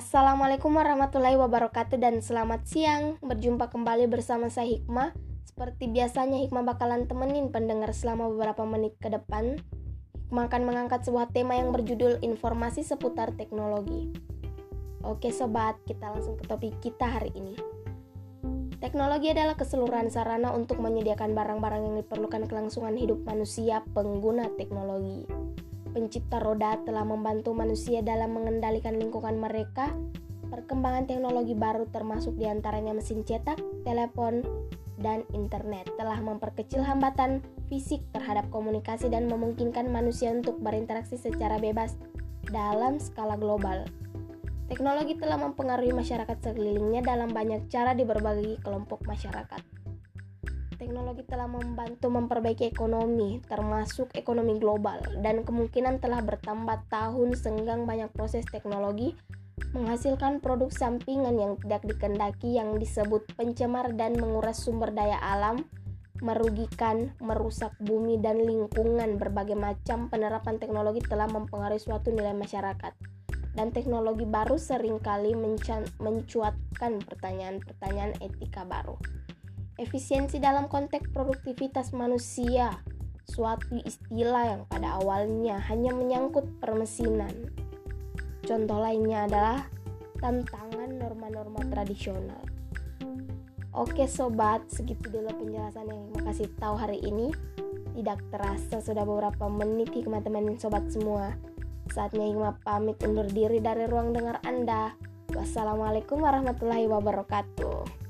Assalamualaikum warahmatullahi wabarakatuh dan selamat siang. Berjumpa kembali bersama saya Hikmah. Seperti biasanya Hikmah bakalan temenin pendengar selama beberapa menit ke depan. Hikmah akan mengangkat sebuah tema yang berjudul informasi seputar teknologi. Oke sobat, kita langsung ke topik kita hari ini. Teknologi adalah keseluruhan sarana untuk menyediakan barang-barang yang diperlukan kelangsungan hidup manusia pengguna teknologi pencipta roda telah membantu manusia dalam mengendalikan lingkungan mereka. Perkembangan teknologi baru termasuk di antaranya mesin cetak, telepon, dan internet telah memperkecil hambatan fisik terhadap komunikasi dan memungkinkan manusia untuk berinteraksi secara bebas dalam skala global. Teknologi telah mempengaruhi masyarakat sekelilingnya dalam banyak cara di berbagai kelompok masyarakat teknologi telah membantu memperbaiki ekonomi, termasuk ekonomi global, dan kemungkinan telah bertambah tahun senggang banyak proses teknologi menghasilkan produk sampingan yang tidak dikendaki yang disebut pencemar dan menguras sumber daya alam, merugikan, merusak bumi dan lingkungan. Berbagai macam penerapan teknologi telah mempengaruhi suatu nilai masyarakat. Dan teknologi baru sering kali mencuatkan pertanyaan-pertanyaan etika baru. Efisiensi dalam konteks produktivitas manusia, suatu istilah yang pada awalnya hanya menyangkut permesinan. Contoh lainnya adalah tantangan norma-norma tradisional. Oke sobat, segitu dulu penjelasan yang mau kasih tahu hari ini. Tidak terasa sudah beberapa menit hikmah teman sobat semua. Saatnya hikmah pamit undur diri dari ruang dengar Anda. Wassalamualaikum warahmatullahi wabarakatuh.